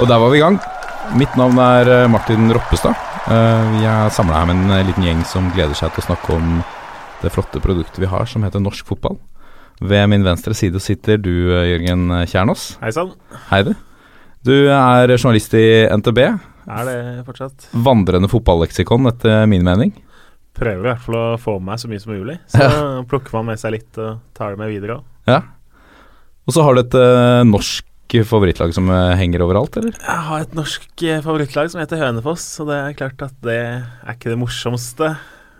Og der var vi i gang. Mitt navn er eh, Martin Roppestad. Eh, Vi er samla her med en eh, liten gjeng som gleder seg til å snakke om det flotte produktet vi har som heter norsk fotball. Ved min venstre side sitter du, Jørgen Kjernås. Hei sann. Hei, du. Du er journalist i NTB. Er det fortsatt? Vandrende fotballeksikon, etter min mening. Prøver i hvert fall å få med meg så mye som mulig. Så plukker man med seg litt og tar det med videre òg. Ja. Og så har du et norsk favorittlag som eh, henger overalt, eller? Jeg har et norsk eh, favorittlag som heter Hønefoss, og det er klart at det er ikke det morsomste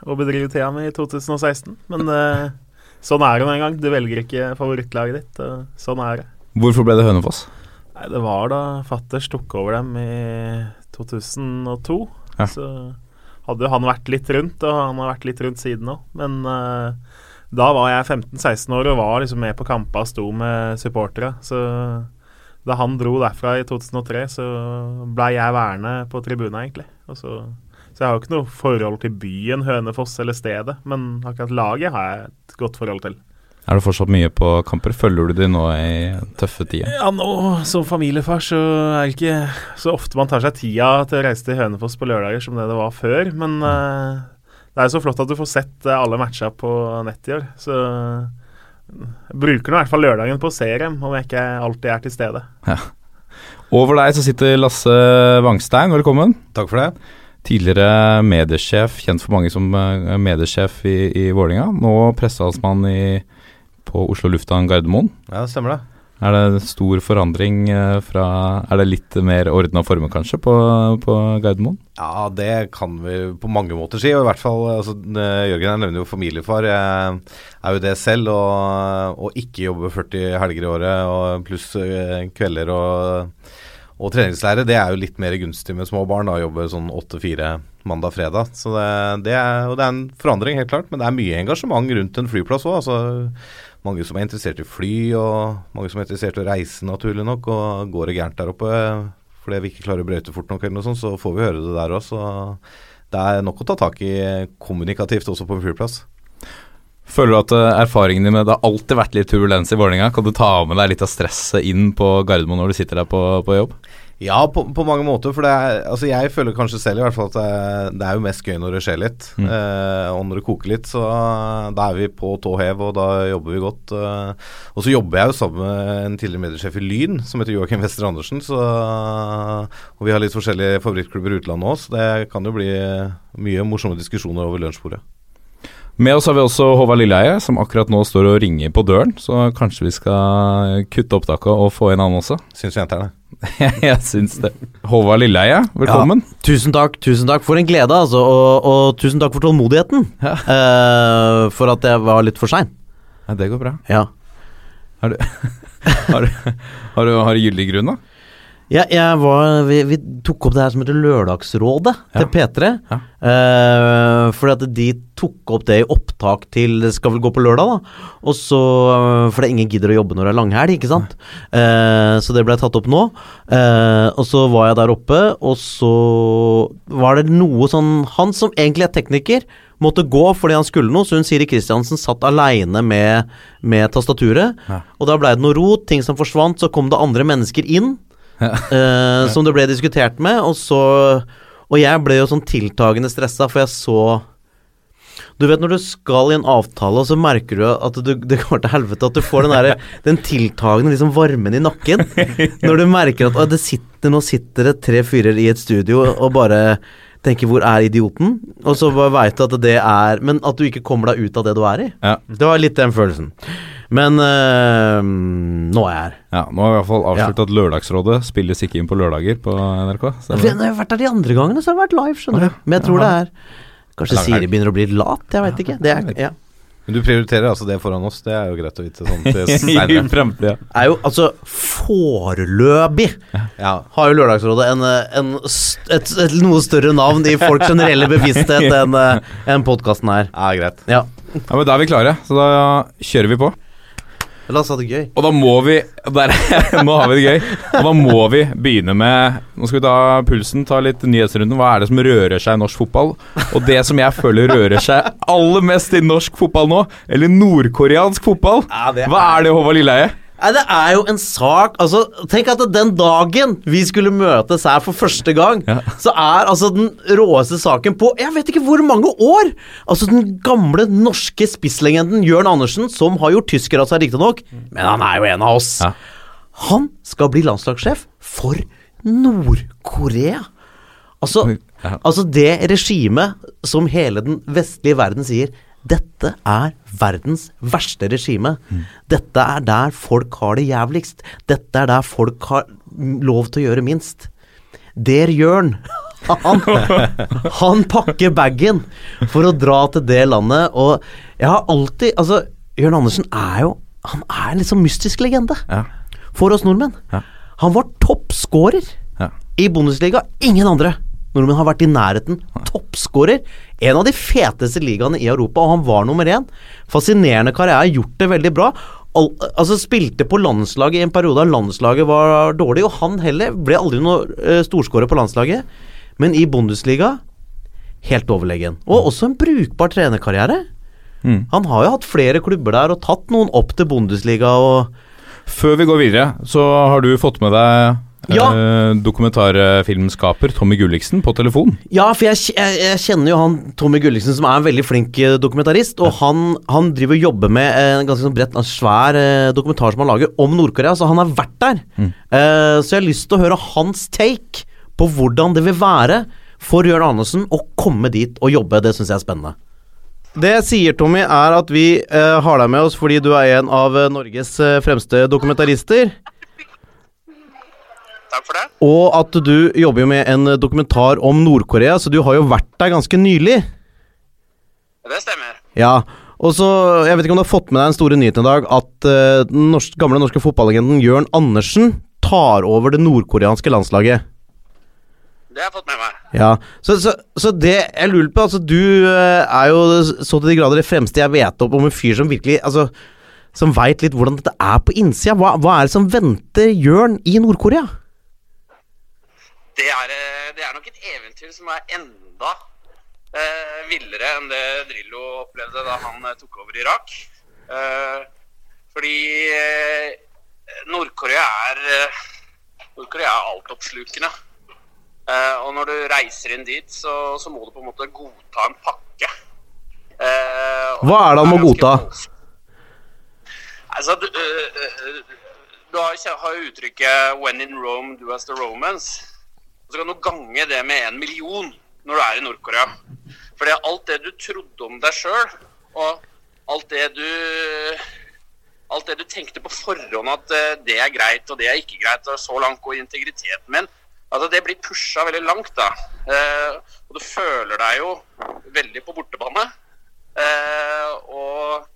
å bedrive tida med i 2016. Men uh, sånn er det nå engang. Du velger ikke favorittlaget ditt, og sånn er det. Hvorfor ble det Hønefoss? Nei, det var da fatters tok over dem i 2002. Ja. Så hadde jo han vært litt rundt, og han har vært litt rundt siden òg. Men uh, da var jeg 15-16 år og var liksom med på kamper og sto med supportere. Så da han dro derfra i 2003, så blei jeg værende på tribunen, egentlig. Og så, så jeg har jo ikke noe forhold til byen Hønefoss eller stedet, men akkurat laget har jeg et godt forhold til. Er du fortsatt mye på kamper? Følger du de nå i tøffe tider? Ja, nå som familiefar så er det ikke så ofte man tar seg tida til å reise til Hønefoss på lørdager som det det var før. Men eh, det er jo så flott at du får sett eh, alle matcha på nett i år. Så bruker nå i hvert fall lørdagen på å se dem, om jeg ikke alltid er til stede. Over deg så sitter Lasse Wangstein, velkommen. Takk for det. Tidligere mediesjef, kjent for mange som eh, mediesjef i, i Vålinga. Nå pressehalsmann i, på Oslo lufthavn Gardermoen. Ja, det stemmer det. Er det stor forandring eh, fra Er det litt mer ordna former, kanskje, på, på Gardermoen? Ja, det kan vi på mange måter si. og I hvert fall, altså, eh, Jørgen her nevner jo familiefar. Jeg er jo det selv. Og, og ikke jobbe 40 helger i året pluss eh, kvelder og, og treningslære. Det er jo litt mer gunstig med små barn. da, Jobbe sånn 8-4 mandag-fredag. Så det, det, er, det er en forandring, helt klart. Men det er mye engasjement rundt en flyplass òg. Altså, mange som er interessert i fly, og mange som er interessert i å reise, naturlig nok. Og går det gærent der oppe fordi vi ikke klarer å brøyte fort nok, eller noe sånt, så får vi høre det der òg. Så det er nok å ta tak i kommunikativt også på en flyplass. Føler du at eh, erfaringen din med Det har alltid vært litt turbulens i Vålerenga. Kan du ta med deg litt av stresset inn på Gardermoen når du sitter der på, på jobb? Ja, på, på mange måter. For det er, altså jeg føler kanskje selv i hvert fall at det, det er jo mest gøy når det skjer litt. Mm. Eh, og når det koker litt, så da er vi på tå hev, og da jobber vi godt. Eh, og så jobber jeg jo sammen med en tidligere mediesjef i Lyn, som heter Joakim Wester Andersen. Så, og vi har litt forskjellige favorittklubber i utlandet òg, så det kan jo bli mye morsomme diskusjoner over lunsjbordet. Med oss har vi også Håvard Lilleheie, som akkurat nå står og ringer på døren. Så kanskje vi skal kutte opptaket og få inn han også. Syns jenterne. Jeg syns det. Håvard Lilleheie, velkommen. Tusen takk, tusen takk. For en glede, altså. Og, og tusen takk for tålmodigheten. Ja. Uh, for at jeg var litt for sein. Ja, det går bra. Ja. Har du, har du, har du, har du gyldig grunn, da? Ja, jeg var, vi, vi tok opp det her som heter Lørdagsrådet Ja. til P3. Ja. Eh, fordi at de tok opp det i opptak til Det skal vel gå på lørdag, da. Og så Fordi ingen gidder å jobbe når det er langhelg, ikke sant. Eh, så det ble tatt opp nå. Eh, og så var jeg der oppe, og så var det noe sånn Han som egentlig er tekniker, måtte gå fordi han skulle noe, så hun Siri Kristiansen satt aleine med, med tastaturet. Ja. Og da blei det noe rot, ting som forsvant, så kom det andre mennesker inn eh, som det ble diskutert med, og så Og jeg ble jo sånn tiltagende stressa, for jeg så Du vet når du skal i en avtale, og så merker du at du, det går til helvete, at du får den der, den tiltagende liksom varmen i nakken. Når du merker at det sitter, nå sitter det tre fyrer i et studio og bare tenker 'hvor er idioten?' Og så bare veit du at det er Men at du ikke kommer deg ut av det du er i. Ja. Det var litt den følelsen. Men øh, nå er jeg her. Ja, Nå har vi i hvert fall avslørt at Lørdagsrådet spilles ikke inn på lørdager på NRK. Når jeg har vært der de andre gangene, så har det vært live, skjønner du. Men jeg tror det er Kanskje. Siri begynner å bli lat, jeg veit ikke. Det er, ja. Men du prioriterer altså det foran oss, det er jo greit å vite sånn til I senere. er jo altså foreløpig Ja. har jo Lørdagsrådet en, en, et, et noe større navn i folks generelle bevissthet enn en podkasten her. ja, greit. Ja. Ja, men Da er vi klare, så da kjører vi på. La oss ha det gøy. Og da må vi der, Nå har vi det gøy. Og da må vi begynne med Nå skal vi ta pulsen, ta litt nyhetsrunden. Hva er det som rører seg i norsk fotball? Og det som jeg føler rører seg aller mest i norsk fotball nå, eller nordkoreansk fotball, hva er det, Håvard Lilleheie? Nei, det er jo en sak Altså, Tenk at den dagen vi skulle møtes her for første gang, så er altså den råeste saken på Jeg vet ikke hvor mange år! Altså den gamle norske spisslegenden Jørn Andersen, som har gjort tysker av seg, riktignok, men han er jo en av oss. Ja. Han skal bli landslagssjef for Nord-Korea. Altså, Ja. altså det regimet som hele den vestlige verden sier dette er verdens verste regime. Dette er der folk har det jævligst. Dette er der folk har mm, lov til å gjøre minst. Der Jørn han, han pakker bagen for å dra til det landet, og jeg har alltid Altså, Jørn Andersen er jo Han er en litt sånn mystisk legende Ja. for oss nordmenn. Ja. Han var toppskårer Ja. i Bundesliga. Ingen andre nordmenn har vært i nærheten. Toppskårer. En av de feteste ligaene i Europa, og han var nummer én. Fascinerende karriere, gjort det veldig bra. Al altså Spilte på landslaget i en periode da landslaget var dårlig, og han heller ble aldri noe uh, storskårer på landslaget. Men i Bundesliga helt overlegen. Og også en brukbar trenerkarriere. Mm. Han har jo hatt flere klubber der og tatt noen opp til Bundesliga og Før vi går videre, så har du fått med deg Ja. eh, dokumentarfilmskaper Tommy Gulliksen på telefon. Ja, for jeg, jeg, jeg kjenner jo han Tommy Gulliksen, som er en veldig flink eh, dokumentarist. Og han, han driver og jobber med en ganske sånn bredt, en svær eh, dokumentar som han lager om Nord-Korea. Så han har vært der. Eh, så jeg har lyst til å høre hans take på hvordan det vil være for Jørn Andersen å komme dit og jobbe. Det syns jeg er spennende. Det jeg sier, Tommy, er at vi eh, har deg med oss fordi du er en av eh, Norges eh, fremste dokumentarister. Takk for det. Og at du jobber jo med en dokumentar om Nord-Korea, så du har jo vært der ganske nylig. Det stemmer. Ja, og så, Jeg vet ikke om du har fått med deg den store nyheten i dag, at uh, den norsk, gamle norske fotballegenden Jørn Andersen tar over det nordkoreanske landslaget. Det har jeg fått med meg. Ja, Så, så, så det jeg lurer på Altså, du uh, er jo så til de grader det fremste jeg vet opp om en fyr som virkelig Altså, som veit litt hvordan dette er på innsida. Hva, hva er det som venter Jørn i Nord-Korea? Det er, eh, det er nok et eventyr som er enda eh, villere enn det Drillo opplevde da han eh, tok over Irak. Eh, fordi eh, Nord-Korea er eh, Nord-Korea er altoppslukende. Eh, og når du reiser inn dit, så, så må du på en måte godta en pakke. Eh, Hva er det han må godta? Altså, du, du har, har jo uttrykket 'when in Rome, do as the Romans'. Og så kan du gange det med en million når du er i Nord-Korea. For alt det du trodde om deg sjøl, og alt det du Alt det du tenkte på forhånd at eh, det er greit og det er ikke greit, og så langt går integriteten min. Altså Det blir pusha veldig langt, da. Eh, og du føler deg jo veldig på bortebane. Eh, og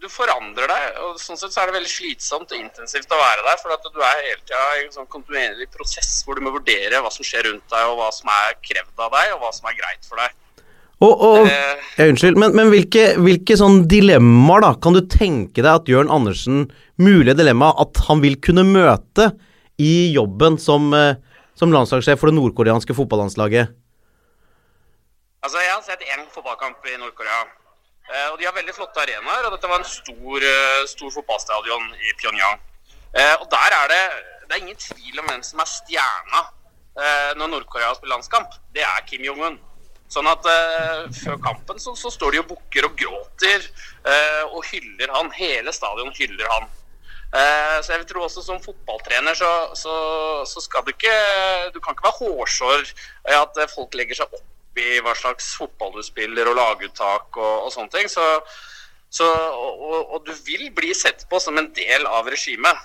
du forandrer deg. og Sånn sett så er det veldig slitsomt og intensivt å være der. For at du er hele tida i en sånn kontinuerlig prosess hvor du må vurdere hva som skjer rundt deg, og hva som er krevd av deg, og hva som er greit for deg. Og, og Eh, ja, Unnskyld, men, men hvilke, hvilke sånn dilemmaer da kan du tenke deg at Jørn Andersen Mulige dilemma, at han vil kunne møte i jobben som, eh, som landslagssjef for det nordkoreanske fotballandslaget? Altså, Jeg har sett én fotballkamp i Nord-Korea. Eh, og De har veldig flotte arenaer. og Dette var en stor, eh, stor fotballstadion i Pyongyang. Eh, og Der er det det er ingen tvil om hvem som er stjerna når Nord-Korea spiller landskamp. Det er Kim Jong-un. Sånn at Før kampen så, så står de og bukker og gråter og hyller han. Hele stadion hyller han. Så jeg tror også som fotballtrener så, så, så skal du ikke Du kan ikke være hårsår i at folk legger seg opp i hva slags fotball du spiller og laguttak og, og sånne ting. Så, så, og, og- du vil bli sett på som en del av regimet.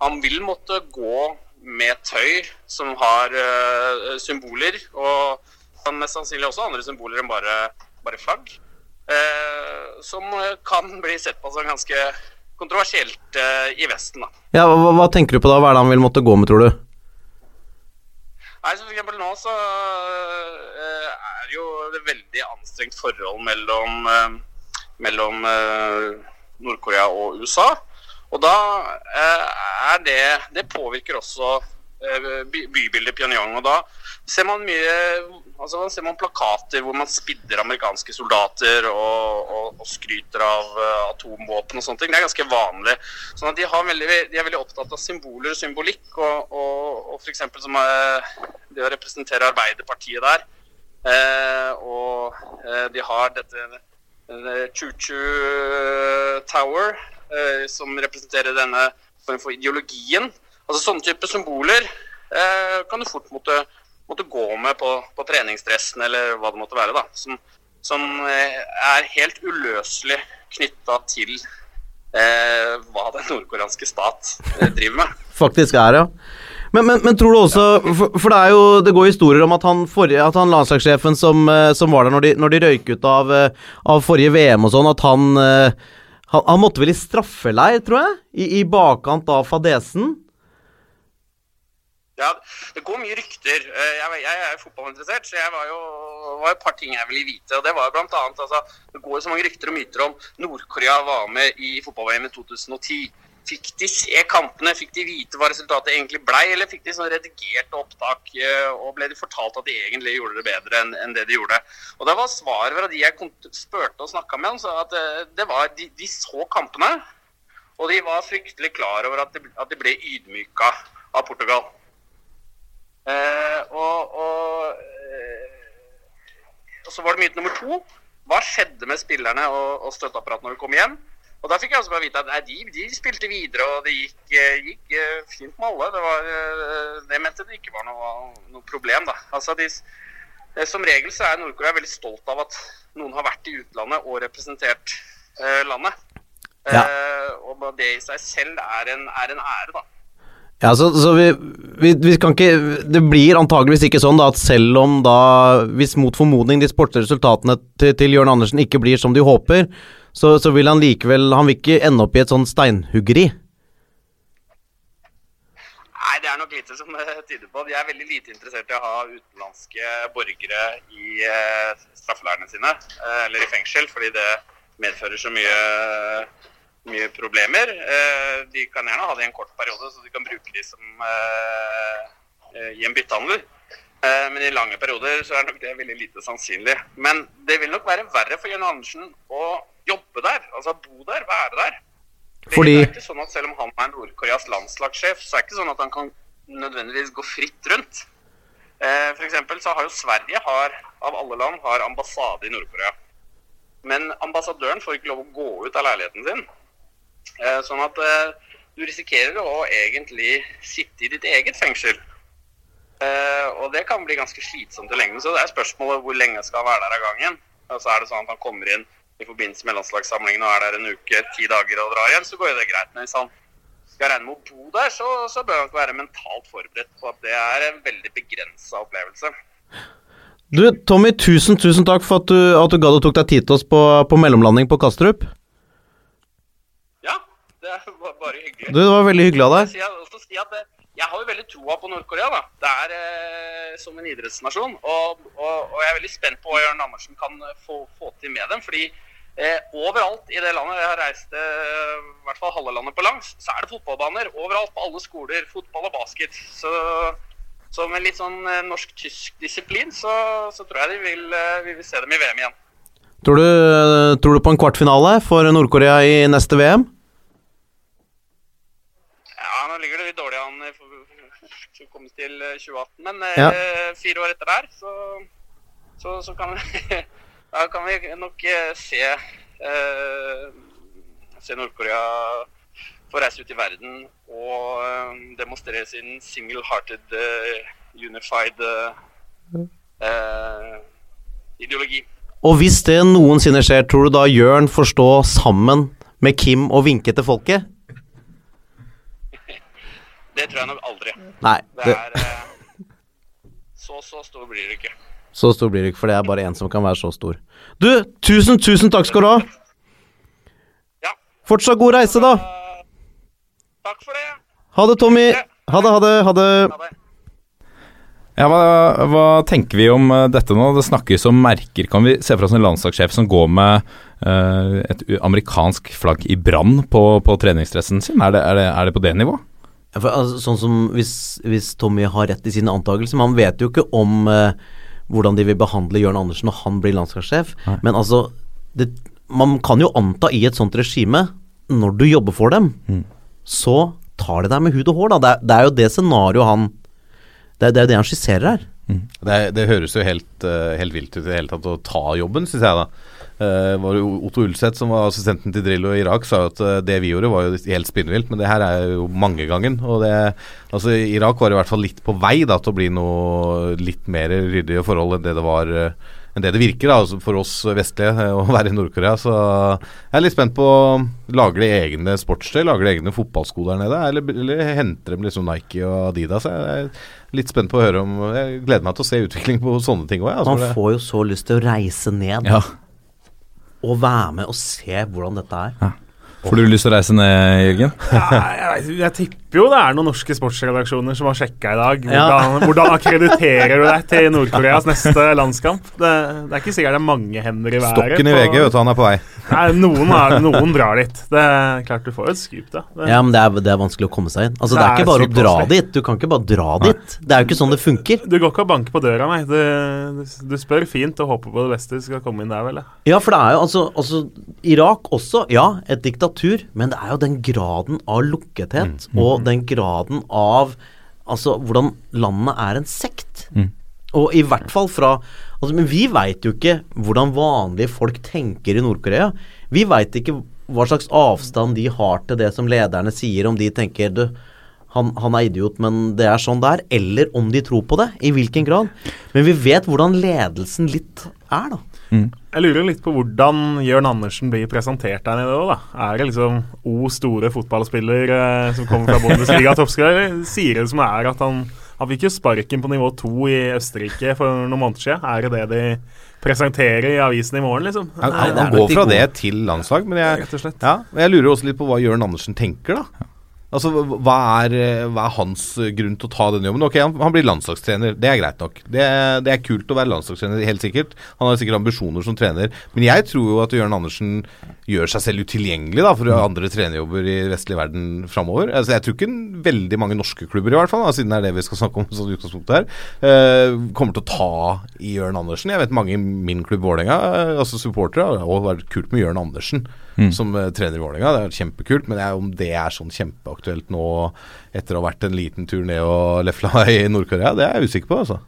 Han vil måtte gå med tøy som har uh, symboler, og mest sannsynlig også andre symboler enn bare, bare flagg. eh, som kan bli sett på som ganske kontroversielt eh, i Vesten. da. Ja, hva, hva tenker du på da? Hva er det han vil måtte gå med, tror du? Nei, så for eksempel nå så eh, er jo det veldig anstrengt forhold mellom, eh, mellom eh, Nord-Korea og USA. Og da eh, er det Det påvirker også bybildet Pyongyang. Og da ser man mye altså Man ser man plakater hvor man spidder amerikanske soldater og, og, og skryter av atomvåpen og sånne ting. Det er ganske vanlig. Sånn at de, veldig, de, er veldig opptatt av symboler og symbolikk, og, og, og f.eks. som det å representere Arbeiderpartiet der. Uh, og de har dette Choo-Choo Tower, som representerer denne form for ideologien. Altså Sånne type symboler kan du fort måtte måtte gå med på, på treningsdressen eller hva det måtte være. da, Som, som eh, er helt uløselig knytta til eh, hva den nordkoreanske stat eh, driver med. Faktisk er, det, ja. Men, men, men, tror du også For, for det, jo, det går historier om at han, forrige, at han landslagssjefen som, eh, som, var der når de, når de røyk ut av, av, forrige VM og sånn, at han, han, han måtte vel i straffeleir, tror jeg? I, i bakkant av fadesen? Ja, det går mye rykter. Eh, jeg, jeg er fotballinteressert, så jeg var jo var et par ting jeg ville vite. og Det var blant annet, altså, det går så mange rykter og myter om Nord-Korea var med i fotball-VM i 2010. Fikk de se kampene? Fikk de vite hva resultatet egentlig blei? Eller fikk de sånn redigerte opptak eh, og ble de fortalt at de egentlig gjorde det bedre enn, enn det de gjorde? Og Det var svaret fra de jeg spurte og snakka med, så at eh, det var, de, de, så kampene. Og de var fryktelig klar over at de, at de ble ydmyka av Portugal. Eh, og, og, eh, og, så var det myte nummer to. Hva skjedde med spillerne og, og støtteapparatet når vi kom hjem? Og Da fikk jeg også bare vite at nei, de, de, spilte videre, og det gikk, eh, gikk fint med alle. Det, var, det, mente det ikke var noe, noe problem. da. Altså, de, som regel så er Nord-Korea veldig stolt av at noen har vært i utlandet og representert eh, landet. Ja. Eh, og det i seg selv er en, er en ære, da. Ja, så, så vi, vi, vi, kan ikke Det blir antageligvis ikke sånn da at selv om da Hvis mot formodning de sportslige resultatene til, til Jørn Andersen ikke blir som de håper, så, så, vil han likevel Han vil ikke ende opp i et sånn steinhuggeri? Nei, det er nok lite som tyder på De er veldig lite interessert i å ha utenlandske borgere i straffeleirene sine, eh, eller i fengsel, fordi det medfører så mye mye problemer. Eh, de kan gjerne ha det i en kort periode, så de kan bruke de som eh, eh, i en byttehandel. Men i lange perioder så er nok det veldig lite sannsynlig. Men det vil nok være verre for Jørn Andersen å jobbe der, altså bo der, være der. Fordi... Det er ikke sånn at Selv om han er Nord-Koreas landslagssjef, så er det ikke sånn at han kan nødvendigvis gå fritt rundt. For eksempel så har jo Sverige, har, av alle land, har ambassade i Nord-Korea. Men ambassadøren får ikke lov å gå ut av leiligheten sin. Eh, sånn at eh, du risikerer å egentlig sitte i ditt eget fengsel. Eh, og det kan bli ganske slitsomt i lengden. Så det er spørsmålet hvor lenge skal han være der av gangen. Altså er det sånn at han kommer inn i forbindelse med landslagssamlingen og er der en uke, ti dager og drar hjem, så går jo det greit. Men hvis han skal regne med å bo der, så, så bør han være mentalt forberedt på at det er en veldig begrensa opplevelse. Du, Tommy, tusen, tusen takk for at du, at du gadd å tok deg tid til oss på, på mellomlanding på Kastrup. Ja, Det var bare hyggelig. Du, det var veldig hyggelig av deg. Jeg, si at jeg har jo veldig troa på Nord-Korea. da. Det er eh, som en idrettsnasjon. Og, og, og, jeg er veldig spent på hva Jørn Andersen kan eh, få, få til med dem. fordi eh, overalt i det landet jeg har reist eh, i hvert fall halve landet på langs, så er det fotballbaner. Overalt på alle skoler. Fotball og basket. Så, så med litt sånn eh, norsk-tysk disiplin, så, så, tror jeg de vil, eh, vi vil se dem i VM igjen. Tror du, tror du på en kvartfinale for Nord-Korea i neste VM? Ja, nå ligger det litt dårlig an for å komme til 2018. Eh, Men eh, ja. fire år etter der, så, så, så kan, vi, da kan vi nok eh, se, eh, se Nord-Korea få reise ut i verden og eh, demonstrere sin single-hearted, uh, unified uh, ideologi. Og hvis det noensinne skjer, tror du da Jørn får stå sammen med Kim og vinke til folket? Det tror jeg nok aldri. Nei. Det er eh, Så, så stor blir det ikke. Så stor blir det ikke, for det er bare én som kan være så stor. Du, tusen, tusen takk skal du ha! Ja. Fortsatt god reise, da. Takk for det. Ha det, Tommy. Ha det, ha det. Ha det. Ha det. Ja, hva, hva, tenker vi om uh, dette nå? Det snakkes om merker. Kan vi se for oss en landslagssjef som går med uh, et amerikansk flagg i brann på, på treningsdressen sin? Er det, er, det, er det, på det nivået? For, altså, sånn som hvis, hvis, Tommy har rett i sine antakelser Man vet jo ikke om uh, hvordan de vil behandle Jørn Andersen når han blir landslagssjef. Nei. Men altså det, Man kan jo anta i et sånt regime, når du jobber for dem, Mm. så tar de deg med hud og hår, da. Det er, det er jo det scenarioet han det er, det er jo det han skisserer her. Det, det høres jo helt, eh, helt vilt ut i det hele tatt å ta jobben, syns jeg da. Uh, var Otto Ulseth, som var assistenten til Drillo i Irak, sa jo at uh, det vi gjorde var jo helt spinnvilt, men det her er jo mangegangen. Og altså Irak var i hvert fall litt på vei da til å bli noe litt mer ryddige forhold enn det det var eh, enn det det virker da, altså for oss vestlige eh, å være i Nord-Korea. Så jeg er litt spent på Lager de egne sportstøy? Lager de egne fotballsko der nede? Eller, eller henter de liksom Nike og Adidas? Jeg er litt spent på å høre om Jeg gleder meg til å se utvikling på sånne ting òg. Altså, Man får jo så lyst til å reise ned Ja. og være med og se hvordan dette er. Får du lyst til å reise ned, Jørgen? Ja, jeg, jeg tipper jo det er noen norske sportsredaksjoner som har sjekka i dag. Ja. Hvordan, hvordan akkrediterer du deg til Nord-Koreas neste landskamp? Det, det er ikke sikkert det er mange hender i været. Stokken i på- VG, vet du, han er på vei. Nei, noen, er, noen drar dit. Det er klart du får et skup, da. Det, Ja, men det er, det er vanskelig å komme seg inn. Altså, det Det er ikke bare å dra dit. Du kan ikke bare dra dit. Det er jo ikke sånn det funker. Du går ikke og banker på døra, nei. Du, du spør fint og håper på det beste. Du skal komme inn der, vel. ja. Ja, for det er jo altså, altså Irak også, ja, et diktatur, men det er jo den graden av lukkethet og den graden av Altså hvordan landet er en sekt. Mm. Og i hvert fall fra altså, Men vi veit jo ikke hvordan vanlige folk tenker i Nord-Korea. Vi veit ikke hva slags avstand de har til det som lederne sier, om de tenker du, han, han er idiot, men det er sånn det er. Eller om de tror på det. I hvilken grad. Men vi vet hvordan ledelsen litt er, da. Jeg lurer litt på hvordan Jørn Andersen blir presentert der nede òg, da. Er det liksom O store fotballspiller eh, som kommer fra Bundesliga toppskårer, eller sier det som det er at han Han fikk jo sparken på nivå to i Østerrike for noen måneder siden. Er det det de presenterer i avisen i morgen, liksom? Han, han, han går fra det til landslag, men jeg, Rett og slett. ja, jeg lurer også litt på hva Jørn Andersen tenker, da. Altså, hva er, hva er hans grunn til å ta denne jobben? Ok, han, han blir landslagstrener, det er greit nok. Det, det er kult å være landslagstrener, helt sikkert. Han har sikkert ambisjoner som trener. Men jeg tror jo at Jørn Andersen gjør seg selv utilgjengelig da, for andre trenerjobber i vestlig verden framover. Altså, jeg tror ikke veldig mange norske klubber, i hvert fall, da, siden det er det vi skal snakke om, sånn utgangspunkt her, uh, kommer til å ta i Jørn Andersen. Jeg vet mange i min klubb Vålerenga, uh, altså supportere, har vært kult med Jørn Andersen som eh, trener i Vålerenga. Det er kjempekult, men det er, om det er sånn kjempeaktuelt nå etter å ha vært en liten tur ned og lefla i Nord-Korea, det er jeg usikker på, altså.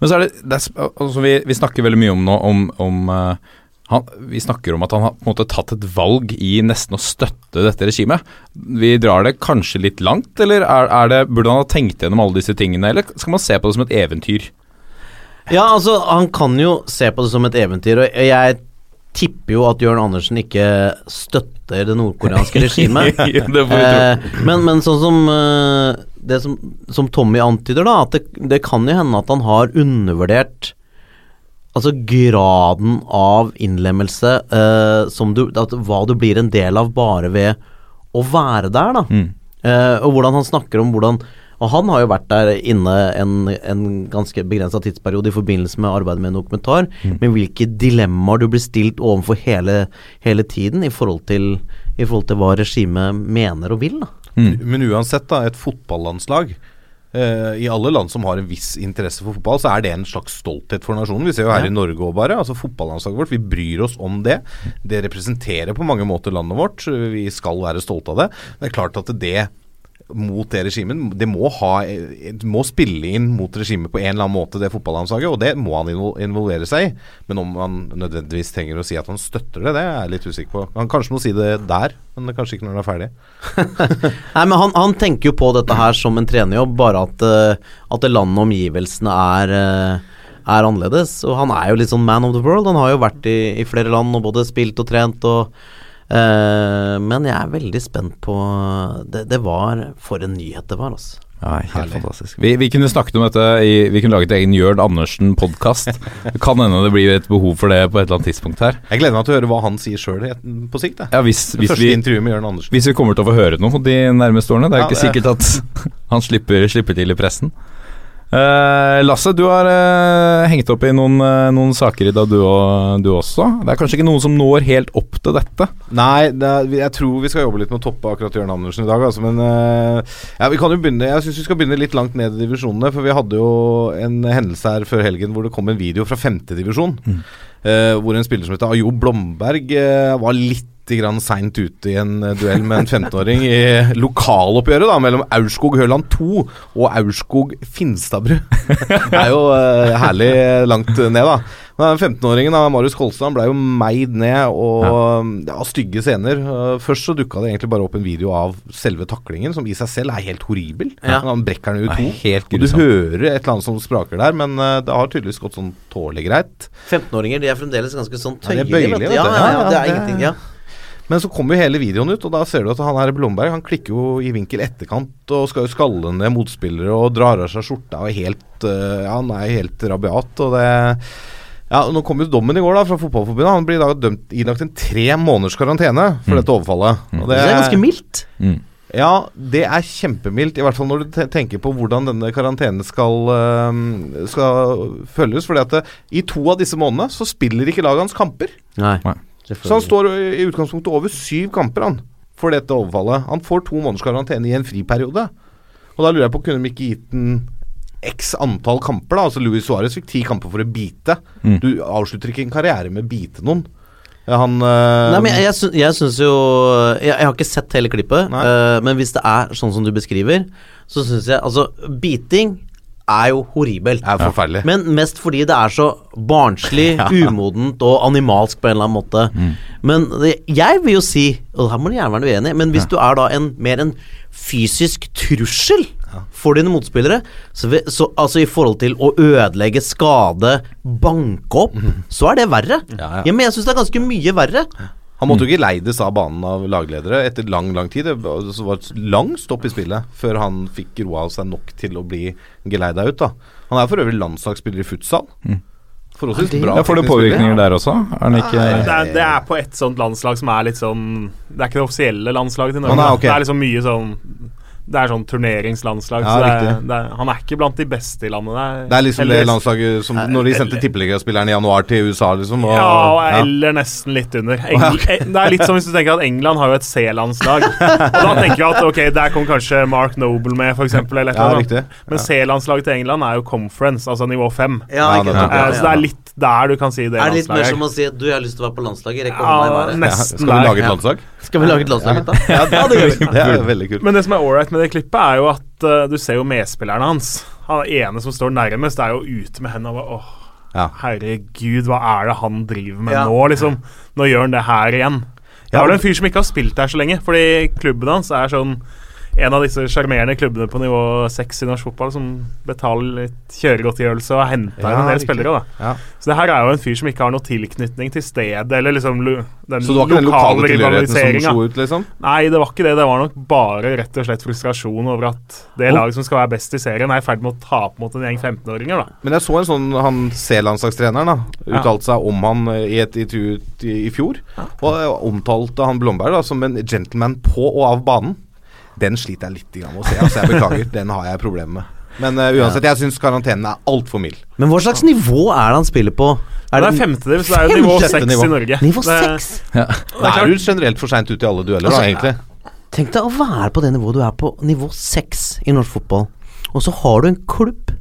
Men så er det, det er, altså vi, vi snakker veldig mye om nå om, om uh, han, Vi snakker om at han har på en måte tatt et valg i nesten å støtte dette regimet. Vi drar det kanskje litt langt, eller er, er det, burde han ha tenkt gjennom alle disse tingene, eller skal man se på det som et eventyr? Ja, altså, han kan jo se på det som et eventyr, og jeg tipper jo at Jørn Andersen ikke støtter det nordkoreanske regimet. det. Eh, men, men sånn som eh, det som, som Tommy antyder, da, at det, det kan jo hende at han har undervurdert Altså graden av innlemmelse eh, som du at, Hva du blir en del av bare ved å være der, da. Mm. Eh, og hvordan han snakker om hvordan Og han har jo vært der inne en, en ganske begrensa tidsperiode i forbindelse med arbeidet med en dokumentar, men hvilke dilemmaer du blir stilt overfor hele, hele tiden i forhold, til, i forhold til hva regimet mener og vil. da. Mm. Men uansett, da, et fotballandslag eh, I alle land som har en viss interesse for fotball, så er det en slags stolthet for nasjonen. Vi ser jo her Ja. i Norge òg, bare. Altså Fotballandslaget vårt, vi bryr oss om det. Det representerer på mange måter landet vårt. Vi skal være stolte av det. Det er klart at det mot det regimet. Det må, ha, det må spille inn mot regimet på en eller annen måte, det fotballandslaget, og det må han involvere seg i. Men om han nødvendigvis trenger å si at han støtter det, det er jeg litt usikker på. Han kanskje må si det der, men kanskje ikke når han er ferdig. Nei, men han, han tenker jo på dette her som en trenerjobb, bare at, eh, at landet og omgivelsene er, eh, er annerledes. Og han er jo litt sånn man of the world. Han har jo vært i, i flere land og både spilt og trent og Men jeg er veldig spent på det, det var For en nyhet det var, altså. Ja, helt Herlig. fantastisk. Vi, vi kunne snakket om dette i, Vi kunne laget egen Jørn Andersen-podkast. Kan hende det blir et behov for det på et eller annet tidspunkt her. Jeg gleder meg til å høre hva han sier sjøl på sikt. Ja, hvis, Det hvis, første vi, intervjuet med Jørn Andersen. hvis vi kommer til å få høre noe de nærmeste årene. Det er jo Ja, ikke sikkert at han slipper, slipper til i pressen. Eh, Lasse, du har eh, hengt opp i noen, eh, noen saker i dag, du, og, du også. Det er kanskje ikke noen som når helt opp til dette? Nei, det er, jeg tror vi skal jobbe litt med å toppe akkurat Jørn Andersen i dag. Altså, men ja, vi kan jo begynne Jeg syns vi skal begynne litt langt ned i divisjonene. For vi hadde jo en hendelse her før helgen hvor det kom en video fra femtedivisjon. Mm. Uh, hvor en spiller som heter Ayo Blomberg uh, var litt grann seint ute i en uh, duell med en 15-åring i lokaloppgjøret da mellom Aurskog Høland 2 og Aurskog Finstadbru. det er jo herlig langt ned, da. 15-åringen Marius Kolstad ble jo meid ned og ja. ja stygge scener. Først så dukka det egentlig bare opp en video av selve taklingen, som i seg selv er helt horribel. Ja. Han brekker den ut to. Helt og du hører et eller annet som spraker der, men eh, det har tydeligvis gått sånn tålelig greit. 15-åringer de er fremdeles ganske sånn tøyelige. Ja, bøyelige, ja, ja, ja, det er ingenting. ja men så kommer jo hele videoen ut, og da ser du at han her Blomberg Han klikker jo i vinkel etterkant og skal jo skalle ned motspillere og drar av seg skjorta og helt uh, Ja, han er helt rabiat, og det ja, Nå kom jo dommen i går da fra Fotballforbundet. Han blir da dømt ilagt en tre måneders karantene for mm. dette overfallet. Mm. Det, det, er ganske mildt. Mm. Ja, det er kjempemildt. I hvert fall når du tenker på hvordan denne karantenen skal, uh, skal følges. fordi at det, i to av disse månedene så spiller ikke laget hans kamper. Nei, så han står i utgangspunktet over syv kamper han for dette overfallet. Han får to måneders karantene i en friperiode. Og da lurer jeg på, kunne de ikke gitt den x antall kamper. da Altså Louis Suárez fikk ti kamper for å bite. Mm. Du avslutter ikke en karriere med å bite noen. Han øh, Nei, men Jeg, jeg, jeg syns jo jeg, jeg, har ikke sett hele klippet, øh, men hvis det er sånn som du beskriver, så syns jeg Altså, biting er jo horribelt. Er forferdelig. Men mest fordi det er så barnslig, ja. umodent og animalsk på en eller annen måte. Mm. Men det, jeg vil jo si, og her må du gjerne være uenig, men hvis ja. du er da en mer en fysisk trussel for dine motspillere. Så, vi, så, altså i forhold til å ødelegge, skade, banke opp, mm. så er det verre. Ja, ja. ja men jeg syns det er ganske mye verre. Han måtte jo ikke leides av banen av lagledere etter lang lang tid. Det var et lang stopp i spillet før han fikk roa seg nok til å bli geleida ut. da Han er for øvrig landslagsspiller i futsal. Mm. Forholdsvis bra. Ja, får det påvirkninger der også? Er ikke det, er, det, er, på et sånt landslag som er litt sånn Det er ikke det offisielle landslaget til Norge. Ah, nei, okay. Det er liksom mye sånn det er sånn turneringslandslag. Ja, så det er, det er, han er ikke blant de beste i landet. Der. Det er liksom eller, det landslaget som når de sendte tippeligaspilleren i januar til USA, liksom. Og, ja, eller ja. nesten litt under. Engl det er litt som hvis du tenker at England har jo et C-landslag. og Da tenker jeg at ok, der kommer kanskje Mark Noble med, f.eks. Ja, Men C-landslaget til England er jo conference, altså nivå fem. Ja, uh, så det er litt der du kan si det. Er det litt mer som å si at du har lyst til å være på landslaget? Ja, nesten Skal vi lage et landslag? Skal vi lage et landslag, da? Ja, det, det er veldig kult. Men det som er ålreit med det klippet, er jo at uh, du ser jo medspillerne hans. Han ene som står nærmest, er jo ute med hendene og åh, ja. herregud, hva er det han driver med ja. nå, liksom? Nå gjør han det her igjen. Det er vel en fyr som ikke har spilt der så lenge, fordi klubben hans er sånn en av disse sjarmerende klubbene på nivå seks i norsk fotball som betaler litt kjøregodtgjørelse og henter ja, en del spillere. ja. Så det her er jo en fyr som ikke har noe tilknytning til stedet, eller liksom den Så det var ikke den lokale tilhørigheten som slo ut, liksom? Nei, det var ikke det. Det var nok bare rett og slett frustrasjon over at det oh. laget som skal være best i serien, er i ferd med å tape mot en gjeng 15-åringer, da. Men jeg så en sånn han C-landslagstreneren da uttalte seg om han i et intervju i, i fjor, og omtalte han Blomberg da som en gentleman på og av banen. Den sliter jeg litt med å se. Altså, jeg beklager. Den har jeg problemer med. Men uh, uansett, jeg syns karantenen er altfor mild. Men hva slags nivå er det han spiller på? Er det, det er femtedel, så det er jo nivå seks i Norge. Nivå seks? Ja. Da er du generelt for seint ute i alle dueller, altså, da, egentlig. Tenk deg å være på det nivået du er på, nivå seks i norsk fotball, og så har du en klubb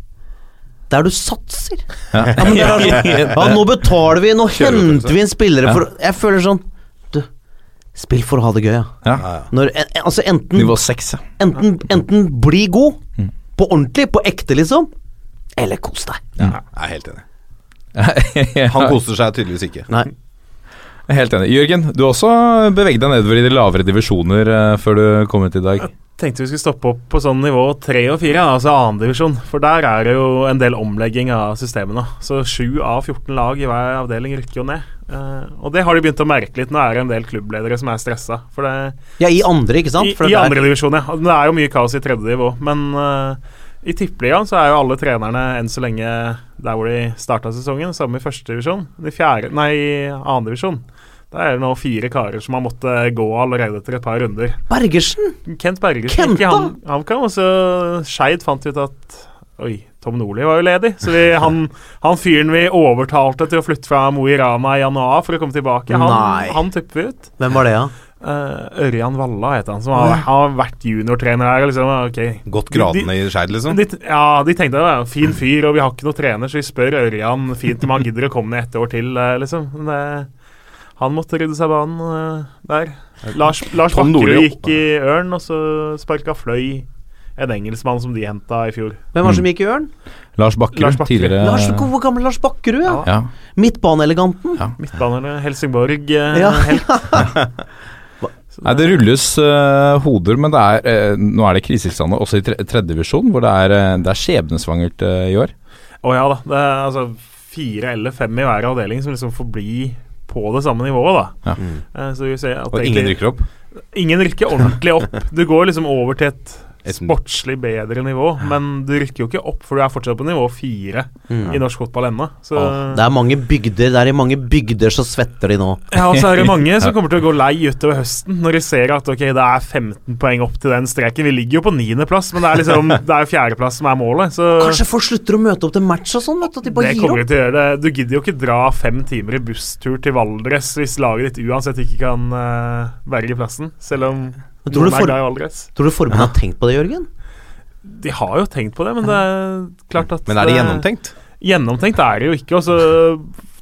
der du satser. Ja. Ja, sånn, ja, nå betaler vi, nå henter vi inn spillere for Jeg føler sånn Spill for å ha det gøy, ja. ja. Når, en, altså enten Nivå 6, ja. Enten, enten bli god, mm. på ordentlig, på ekte, liksom, eller kos deg. Ja, jeg er helt enig. Han koser seg tydeligvis ikke. Nei. Jeg er helt enig. Jørgen, du har også beveget deg nedover i de lavere divisjoner uh, før du kom ut i dag. Jeg tenkte vi skulle stoppe opp på sånn nivå 3 og 4, altså annendivisjon. For der er det jo en del omlegging av systemene. Så 7 av 14 lag i hver avdeling rykker jo ned. Uh, og det har de begynt å merke litt. Nå er det en del klubbledere som er stressa. ja, i andre, ikke sant? I, i andre divisjon, ja. Det er jo mye kaos i tredje nivå. Men uh, i tippeligaen så er jo alle trenerne enn så lenge der hvor de starta sesongen. Samme i første divisjon. I fjerde, nei, i andre divisjon. Da er det nå fire karer som har måttet gå allerede etter et par runder. Bergersen? Kent Bergersen. Kent, da? Han, han kan også Skeid fant ut at Oi, Tom Nordli var jo ledig, så vi, han, han fyren vi overtalte til å flytte fra Mo i Rana i januar for å komme tilbake, han, Nei. han tupper vi ut. Hvem var det, da? Eh, Ørjan Valla heter han, som har, har vært juniortrener her. Liksom, okay. Gått gradene i Skeid, liksom. de, ja, de tenkte det var en fin fyr, og vi har ikke noen trener, så vi spør Ørjan fint om han gidder å komme ned et år til, eh, liksom. Men det, han måtte rydde seg banen uh, der. Lars, Lars Bakkerud gikk i Ørn, og så sparka Fløy en engelskmann som de henta i fjor. Hvem var det som gikk i Ørn? Lars Bakkerud, tidligere Lars, Hvor gammel Lars Bakkerud, ja. Ja. Midtbaneeleganten. Midtbanerne Helsingborg. eh, Ja. helt. Nei, Det rulles uh, hoder, men det er, uh, nå er det krisetilstander også i tre, tredjedivisjon, hvor det er, uh, det er skjebnesvangert i år. Å ja da. Det er altså fire eller fem i hver avdeling som liksom får bli på det samme nivået, da. Ja. Så vi ser at Og egentlig- ingen rykker opp. Ingen rykker ordentlig opp. Du går liksom over til Et- sportslig bedre nivå, men du rykker jo ikke opp, for du er fortsatt på nivå fire i norsk fotball ennå. Det er mange bygder Det er i mange bygder så svetter de nå. ja, og så er det mange som kommer til å gå lei utover høsten, når de ser at ok, det er 15 poeng opp til den streken. Vi ligger jo på niendeplass, men det er liksom Det er jo fjerdeplass som er målet. Så Kanskje folk slutter å møte opp til match og sånn, vet du. At de bare det gir opp. til å gjøre. det Du gidder jo ikke dra fem timer i busstur til Valdres hvis laget ditt uansett ikke kan uh, berge plassen, selv om Men tror du for-. Tror du forbundet har tenkt på det, Jørgen? De har jo tenkt på det, men det er klart at Men er det eh, gjennomtenkt? Gjennomtenkt er det jo ikke. Også,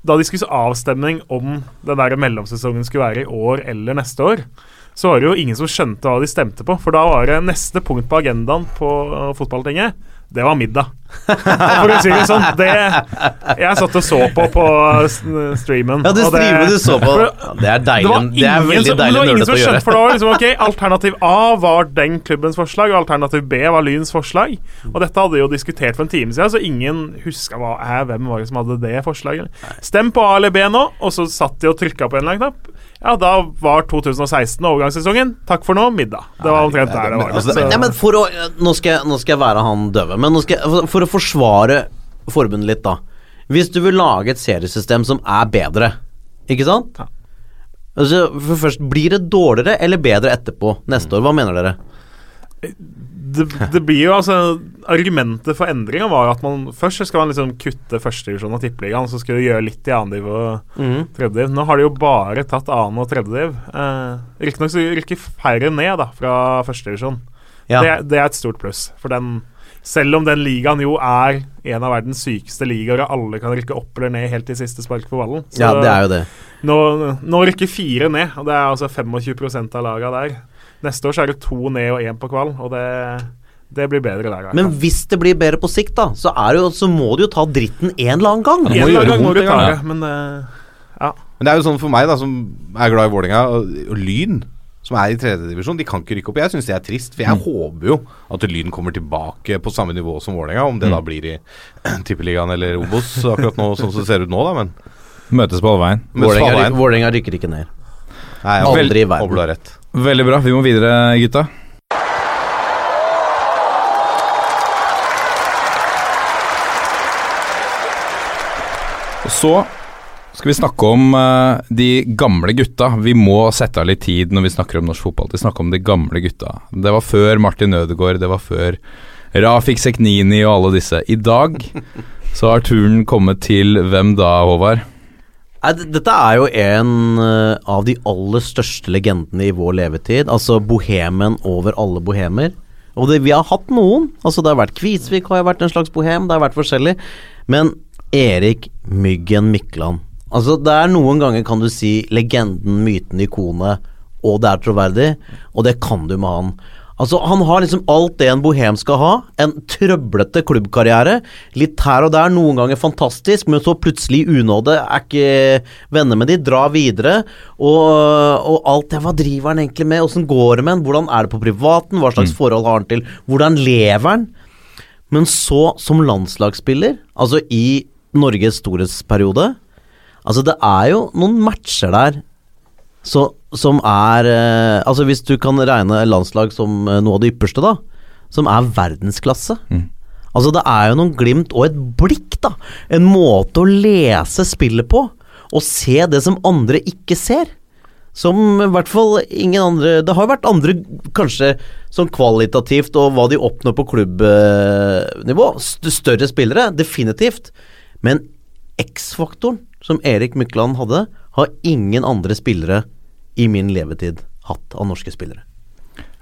da de skulle avstemning om den der mellomsesongen skulle være i år eller neste år, så var det jo ingen som skjønte hva de stemte på. For da var det neste punkt på agendaen på uh, fotballtinget. Det var middag. For å si det sånn. Det Jeg satt og så på på streamen. Ja, og streamet du så på. Det er deilig. Det er veldig deilig som å gjøre. for det var liksom ok, Alternativ A var den klubbens forslag, og alternativ B var Lyns forslag. Og dette hadde de jo diskutert for en time siden, så ingen huska hva er, hvem var det som hadde det forslaget. Stem på A eller B nå, og så satt de og trykka på en eller annen knapp. Ja, da var 2016 overgangssesongen. Takk for nå, middag. Det var omtrent der det var. altså, Så- Nei, for å Nå skal jeg, nå skal jeg være han døve, men nå skal jeg, for, for å forsvare forbundet litt, da. Hvis du vil lage et seriesystem som er bedre, ikke sant? Ja. Altså, for først, Blir det dårligere eller bedre etterpå neste år? Hva mener dere? Det, det blir jo altså Argumentet for endringa var jo at man først skal man liksom kutte førstedivisjon og tippeligaen, så skal du gjøre litt i annendiv og Mhm. tredjediv. Nå har de jo bare tatt annen og tredjediv. Eh, Riktignok så rykker færre ned da fra førstedivisjon. Ja. Det, det er et stort pluss. For den selv om den ligaen jo er en av verdens sykeste ligaer, og alle kan rykke opp eller ned helt til siste spark på ballen. Så ja, det er jo det. nå, nå rykker fire ned, og det er altså 25% av laga der. Neste år så er det to ned og én på kvall, og det, det blir bedre der. Men hvis det blir bedre på sikt, da, så, er det jo, så må du jo ta dritten en eller annen gang. Ja, En eller annen gang må du ta det, men eh, ja. Men det er jo sånn for meg, da, som er glad i Vålerenga, og, og Lyn, som er i tredjedivisjon, de kan ikke rykke opp. Jeg syns det er trist, for jeg håper jo at Lyn kommer tilbake på samme nivå som Vålerenga, om det da blir i Tippeligaen eller Obos akkurat nå, sånn som det ser ut nå, da, men Møtes på all veien Vålerenga rykker- ikke ned. Nei, Aldri i verden. Veldig bra. Vi må videre, gutta. Så skal vi snakke om uh, de gamle gutta. Vi må sette av litt tid når vi snakker om norsk fotball Vi snakker om de gamle gutta. Det var før Martin Ødegaard, det var før Rafik Seknini og alle disse. I dag så har turen kommet til hvem da, Håvard? Dette er jo en eh, av de aller største legendene i vår levetid. Altså bohemen over alle bohemer. Og det, vi har hatt noen. Altså Det har vært Kvisvik, har vært en slags bohem. Det har vært forskjellig. Men Erik Myggen Mykland Altså Det er noen ganger, kan du si, legenden, myten, ikonet, og det er troverdig. Og det kan du med han. Altså Han har liksom alt det en bohem skal ha. En trøblete klubbkarriere. Litt her og der, noen ganger fantastisk, men så plutselig unåde. Er ikke venner med de, dra videre. Og, og alt det, hva driver han egentlig med? Åssen går det med han? Hvordan er det på privaten? Hva slags forhold har han til Hvordan lever han? Men så, som landslagsspiller, altså i Norges storhetsperiode Altså, det er jo noen matcher der så, som er eh, Altså, hvis du kan regne landslag som eh, noe av det ypperste, da, som er verdensklasse. Altså, det er jo noen glimt og et blikk, da. En måte å lese spillet på, og se det som andre ikke ser. Som i hvert fall ingen andre Det har vært andre, kanskje sånn kvalitativt, og hva de oppnår på klubbnivå. Større spillere, definitivt. Men X-faktoren som Erik Mykland hadde, har ingen andre spillere i min levetid hatt av norske spillere.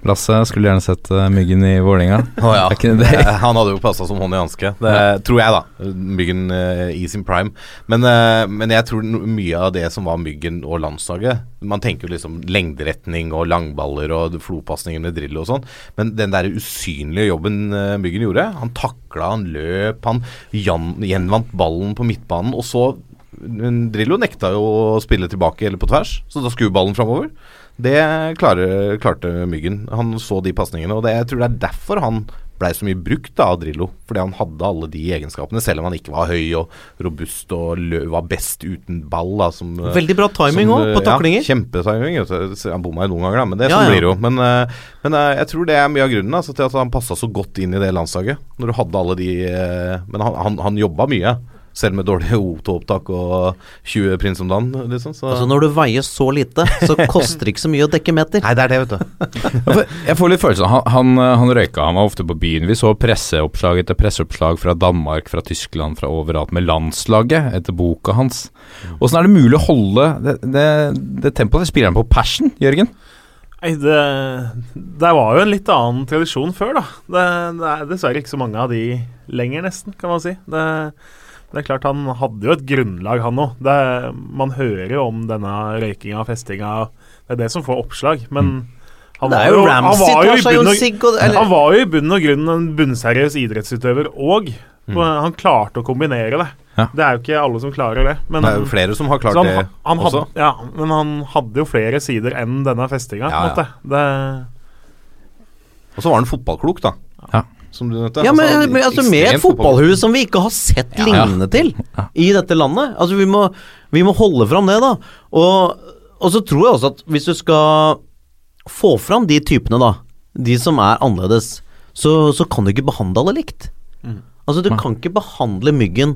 Lasse skulle gjerne sett uh, Myggen i Vålerenga. Å ja. Eh, Han hadde jo passa som hånd i hanske. Det tror jeg, da. Myggen uh, i sin prime. Men, uh, men jeg tror mye av det som var Myggen og landslaget Man tenker jo liksom lengderetning og langballer og flopasninger med drill og sånn. Men den der usynlige jobben eh, Myggen gjorde Han takla, han løp, han gjenvant ballen på midtbanen. Og så Drillo nekta jo å spille tilbake eller på tvers, så da skulle ballen framover. Det klarer, klarte Myggen. Han så de pasningene, og det, jeg tror det er derfor han blei så mye brukt da, av Drillo. Fordi han hadde alle de egenskapene, selv om han ikke var høy og robust og var best uten ball. Da, som, eh, Veldig bra timing òg, på eh, taklinger. Ja, kjempetiming. Han bomma jo noen ganger, da, men det Ja, sånn ja. blir det jo. Men, eh, men jeg tror det er mye av grunnen altså, til at han passa så godt inn i det landslaget. Når du hadde alle de Men han, han, han jobba mye. Selv med dårlige O2-opptak og 20 prins om dagen, liksom. Så. Altså Når du veier så lite, så koster det ikke så mye å dekke meter. Nei, det er det, vet du. Jeg får litt følelsen han, han, han røyka, han var ofte på byen. Vi så presseoppslag etter presseoppslag fra Danmark, fra Tyskland, fra overalt med landslaget etter boka hans. Åssen er det mulig å holde det, det, det tempoet? Spiller han på passion, Jørgen? Nei, det, det var jo en litt annen tradisjon før, da. Det, det er dessverre ikke så mange av de lenger, nesten, kan man si. Det, det er klart Han hadde jo et grunnlag, han òg. Man hører jo om denne røykinga og festinga. Det er det som får oppslag. Men han var jo han var jo og, han var jo i bunn og grunn en bunnseriøs idrettsutøver òg. Han klarte å kombinere det. Ja. Det er jo ikke alle som klarer det. Men, Det er jo flere som har klart så han, det han også. ja, men han hadde jo flere sider enn denne festinga. Ja, ja. Det, Og så var han fotballklok, da. Ja. Som du nevnte. Ja, men, Altså, men altså Med et fotballhue som vi ikke har sett Ja. lignende til i dette landet. Altså Vi må, vi må holde fram det, da. Og, og så tror jeg også at hvis du skal få fram de typene, da, de som er annerledes, så, så kan du ikke behandle alle likt. Altså Du kan ikke behandle Myggen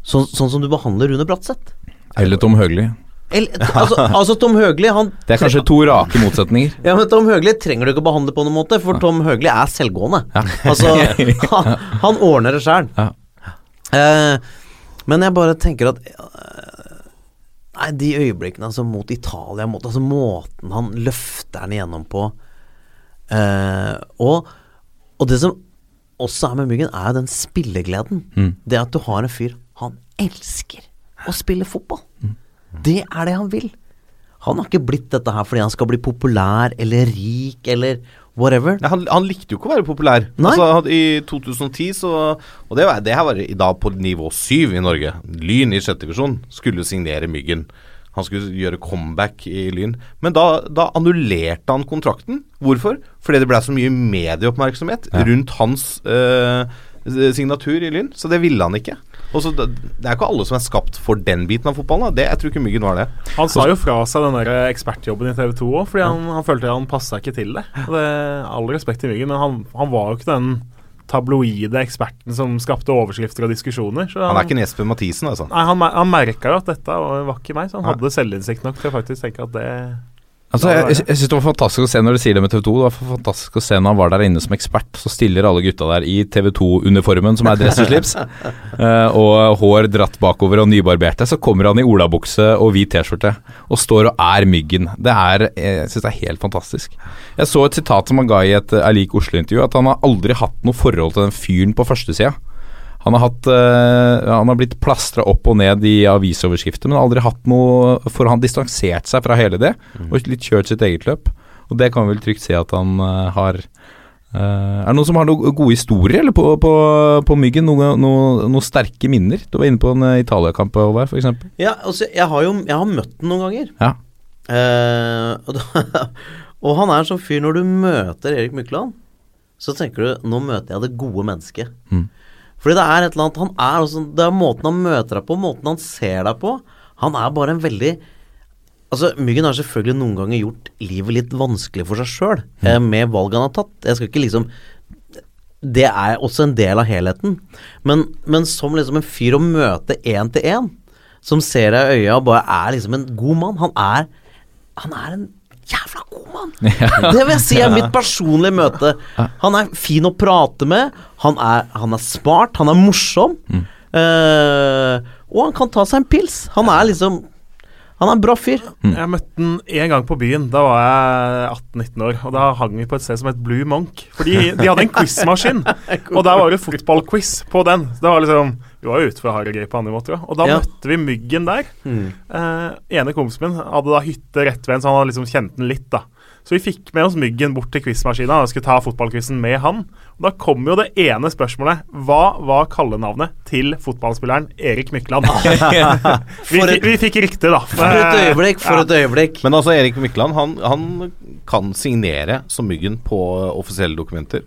sånn, sånn som du behandler Rune Bratseth. Eller Tom Høgli? Altså, altså Tom Høgli han Det er kanskje to rake motsetninger. Ja, men Tom Høgli trenger du ikke å behandle på noen måte, for Tom Høgli er selvgående. Altså, han, han ordner det sjæl. Ja. Eh, men jeg bare tenker at eh, Nei, de øyeblikkene altså, mot Italia, mot, altså måten han løfter den igjennom på eh, og, og det som også er med Myggen, er jo den spillegleden. Mm. Det at du har en fyr Han elsker å spille fotball. Det er det han vil. Han har ikke blitt dette her fordi han skal bli populær eller rik eller whatever. Nei, han, han likte jo ikke å være populær. Altså, I 2010 så Og det, var, det her var i dag på nivå 7 i Norge. Lyn i sjette divisjon skulle signere Myggen. Han skulle gjøre comeback i Lyn. Men da, da annullerte han kontrakten. Hvorfor? Fordi det ble så mye medieoppmerksomhet Ja. rundt hans eh, signatur i Lyn. Så det ville han ikke. Og så det, er ikke alle som er skapt for den biten av fotballen. Det, jeg tror ikke Myggen var det. Han sa jo fra seg den der ekspertjobben i TV 2 òg, fordi han, han følte han passa ikke til det. Det all respekt til Myggen, men han, han var jo ikke den tabloide eksperten som skapte overskrifter og diskusjoner. Så Han er ikke en Jesper Mathisen, altså. Nei, han, han merka jo at dette var, var ikke meg, så han Nei. hadde selvinnsikt nok til å faktisk tenke at det Altså, jeg jeg, synes det var fantastisk å se når du sier det med TV 2. Det var fantastisk å se når han var der inne som ekspert. Så stiller alle gutta der i TV 2-uniformen, som er dress og slips, eh, og hår dratt bakover og nybarberte. Så kommer han i olabukse og hvit T-skjorte og står og er Myggen. Det er Jeg syns det er helt fantastisk. Jeg så et sitat som han ga i et Erlik Er Oslo-intervju, at han har aldri hatt noe forhold til den fyren på førstesida. Han har, hatt, eh, han har blitt plastra opp og ned i avisoverskrifter, men aldri hatt noe For han distansert seg fra hele det, og litt kjørt sitt eget løp. Og det kan vi vel trygt si at han eh, har. Uh, er det noen som har noen gode historier eller på, på, på Myggen? Noen noe, noe sterke minner? Du var inne på en Italia-kamp, Håvard, f.eks. Ja, altså, jeg har jo jeg har møtt den noen ganger. Ja. Uh, og, da, og han er en sånn fyr Når du møter Erik Mykland, så tenker du Nå møter jeg det gode mennesket. Mm. Fordi det er et eller annet Han er også, Det er måten han møter deg på, måten han ser deg på. Han er bare en veldig Altså, Myggen har selvfølgelig noen ganger gjort livet litt vanskelig for seg sjøl eh, med valg han har tatt. Jeg skal ikke liksom Det er også en del av helheten. Men, men som liksom en fyr å møte én til én, som ser deg i øya og bare er liksom en god mann Han er Han er en jævla god mann! Det vil jeg si er mitt personlige møte. Han er fin å prate med. Han er, han er smart, han er morsom. Eh, og han kan ta seg en pils. Han er liksom Han er en bra fyr. Jeg møtte han én gang på byen. Da var jeg 18-19 år. Og da hang vi på et sted som het Blue Monk. Fordi de hadde en quizmaskin, og der var det fotballquiz på den. Det var liksom Vi var jo ute for å ha det gøy på andre måter. Og da Ja. møtte vi Myggen der. Eh, ene kompisen min hadde da hytte rett ved en, så han hadde liksom kjent den litt, da. Så vi fikk med oss Myggen bort til quizmaskina og skulle ta fotballquizen med han. Og da kom jo det ene spørsmålet. Hva var kallenavnet til fotballspilleren Erik Mykland? vi, vi fikk riktig, da. For et øyeblikk, for et øyeblikk. Men altså, Erik Mykland, han, han kan signere som myggen på offisielle dokumenter.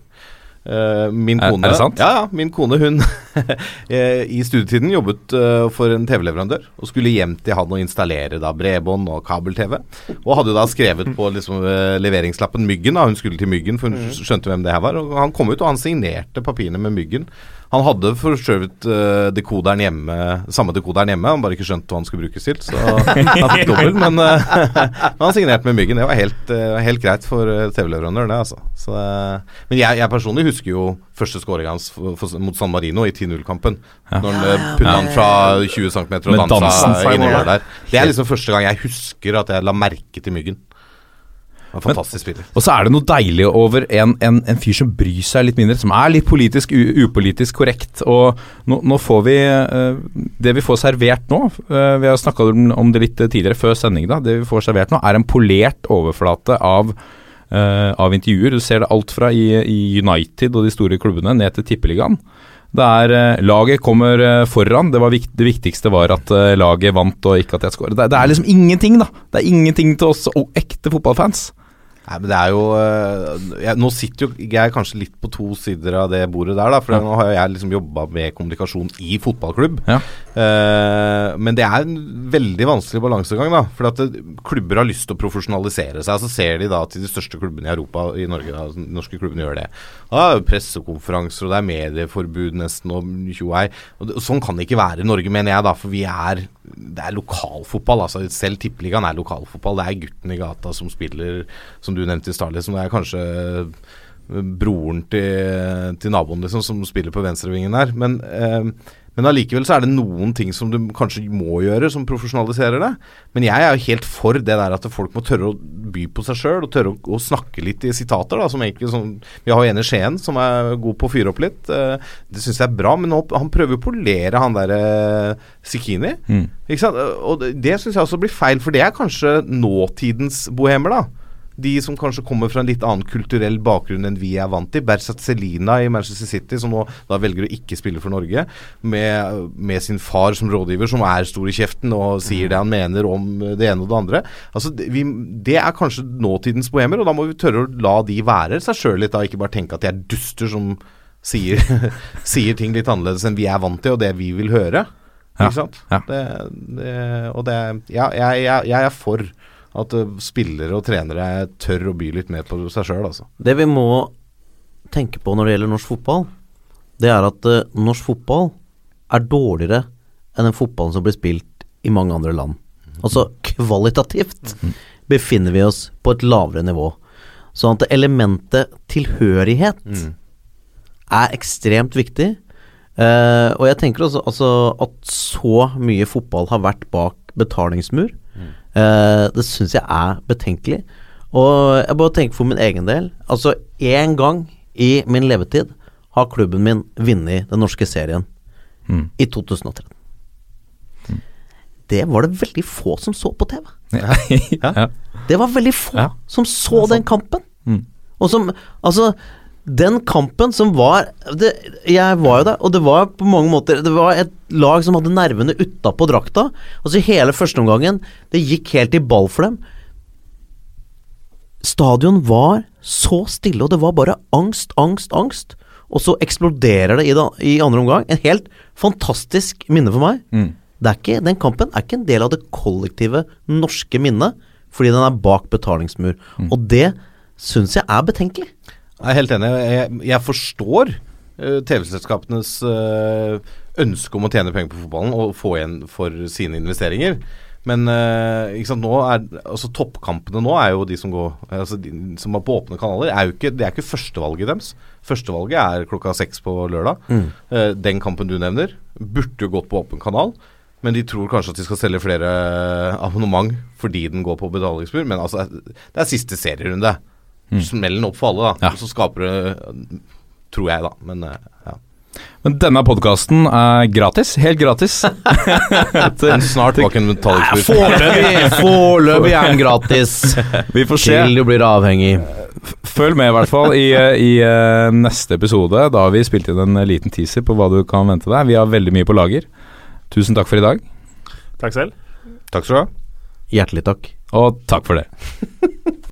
Eh, min kone er det sant? Ja, ja. Min kone hun eh, i studietiden jobbet eh, for en TV-leverandør og skulle hjem til han og installere da bredbånd og kabel-TV. Og hadde jo da skrevet på liksom, leveringslappen Myggen. da Hun skulle til Myggen, for hun skjønte hvem det her var. Og han kom ut, og han signerte papirene med Myggen. Han hadde for så vidt uh, dekoderen hjemme, samme dekoderen hjemme, han bare ikke skjønte hva han skulle brukes til. Så han fikk dobbelt, men, uh, men han signerte med Myggen. Det var helt, uh, helt greit for eh, TV-leverandør, det, altså. Så, men jeg, jeg personlig husker jo første skåringa hans for, for, mot San Marino i 10-0-kampen. Når han uh, putta han fra 20 cm og dansa innover der. Det er liksom første gang jeg husker at jeg la merke til Myggen. Fantastisk spiller. Og så er det noe deilig over en, en, en fyr som bryr seg litt mindre, som er litt politisk upolitisk korrekt. Og nå, nå får vi uh, Det vi får servert nå, uh, vi har snakka om, det litt tidligere, før sending, da. Det vi får servert nå, er en polert overflate av, Uh, av intervjuer. Du ser det alt fra i, i United og de store klubbene ned til Tippeligaen. Det er eh, Laget kommer uh, foran. Det, var vikt, det viktigste var at laget vant og ikke at jeg skåret. Det, det er liksom ingenting, da. Det er ingenting til oss og ekte fotballfans. Nei, men det er jo øh, jeg, Nå sitter jo jeg kanskje litt på to sider av det bordet der, da. For Ja. nå har jeg liksom jobba med kommunikasjon i fotballklubb. Ja. Uh, men det er en veldig vanskelig balansegang, da. For at det, klubber har lyst til å profesjonalisere seg. Så ser de da til de største klubbene i Europa, i Norge, da, de norske klubbene gjør det. Da er det pressekonferanser, og det er medieforbud nesten, og tjoei. Sånn kan det ikke være i Norge, mener jeg, da. For vi er Det er lokalfotball. altså Selv Tippeligaen er lokalfotball. Det er gutten i gata som spiller, som du nevnte i stad, liksom. Det er kanskje broren til, til naboen liksom, som spiller på venstrevingen der. Men, eh, men allikevel så er det noen ting som du kanskje må gjøre, som profesjonaliserer det. Men jeg er jo helt for det der at folk må tørre å by på seg sjøl, og tørre å, å snakke litt i sitater. da, som egentlig som Vi har jo en i Skien som er god på å fyre opp litt. Eh, det syns jeg er bra, men han prøver jo å polere han derre Sikini. Mm. Ikke sant? Og det, det syns jeg også blir feil, for det er kanskje nåtidens bohemer, da. De som kanskje kommer fra en litt annen kulturell bakgrunn enn vi er vant til. Berzat Selina i Manchester City, som nå da velger å ikke spille for Norge, med, med sin far som rådgiver, som er stor i kjeften og sier det han mener om det ene og det andre. Altså, vi, det er kanskje nåtidens bohemer, og da må vi tørre å la de være seg sjøl litt, da. Ikke bare tenke at de er duster som sier, sier ting litt annerledes enn vi er vant til, og det vi vil høre. Ja, Ikke sant? ja. Det, det, og det Ja, jeg, jeg, jeg er for at uh, spillere og trenere tør å by litt mer på seg sjøl, altså. Det vi må tenke på når det gjelder norsk fotball, det er at uh, norsk fotball er dårligere enn den fotballen som blir spilt i mange andre land. Altså kvalitativt befinner vi oss på et lavere nivå. Sånn at elementet tilhørighet er ekstremt viktig. Uh, og jeg tenker også altså, at så mye fotball har vært bak betalingsmur. Eh, det syns jeg er betenkelig. Og jeg bare tenker for min egen del. Altså, én gang i min levetid har klubben min vunnet den norske serien. Mm. I 2013. Det var det veldig få som så på TV. ja. Det var veldig få Ja. som så den kampen. Mm. Og som Altså, den kampen som var det, Jeg var jo der, og det var på mange måter Det var et lag som hadde nervene utapå drakta. Altså hele førsteomgangen Det gikk helt i ball for dem. Stadion var så stille, og det var bare angst, angst, angst. Og så eksploderer det i, da, i andre omgang. En helt fantastisk minne for meg. Mm. Det ikke, den kampen er ikke en del av det kollektive norske minnet, fordi den er bak betalingsmur. Og det syns jeg er betenkelig. Jeg er helt enig. Jeg, jeg forstår uh, TV-selskapenes uh, ønske om å tjene penger på fotballen og få igjen for sine investeringer. Men uh, sant, er, altså toppkampene nå er jo de som går altså de som er på åpne kanaler. Er jo ikke, det er ikke førstevalget deres. Førstevalget er klokka seks på lørdag. Eh, den kampen du nevner, burde jo gått på åpen kanal. Men de tror kanskje at de skal selge flere abonnement fordi den går på betalingsmur. Men altså, det er siste serierunde. Smell den opp for alle, da. Ja. Så skaper det Tror jeg, da. Men eh, ja. Men denne podkasten er gratis. Helt gratis. Etter, snart bak en metallisk Foreløpig er den gratis. Vi får se. Til du blir avhengig. Følg med i hvert fall i, i eh, neste episode. Da har vi spilt inn en liten teaser på hva du kan vente deg. Vi har veldig mye på lager. Tusen takk for i dag, Takk selv. Takk skal du ha. Hjertelig takk. og takk for det.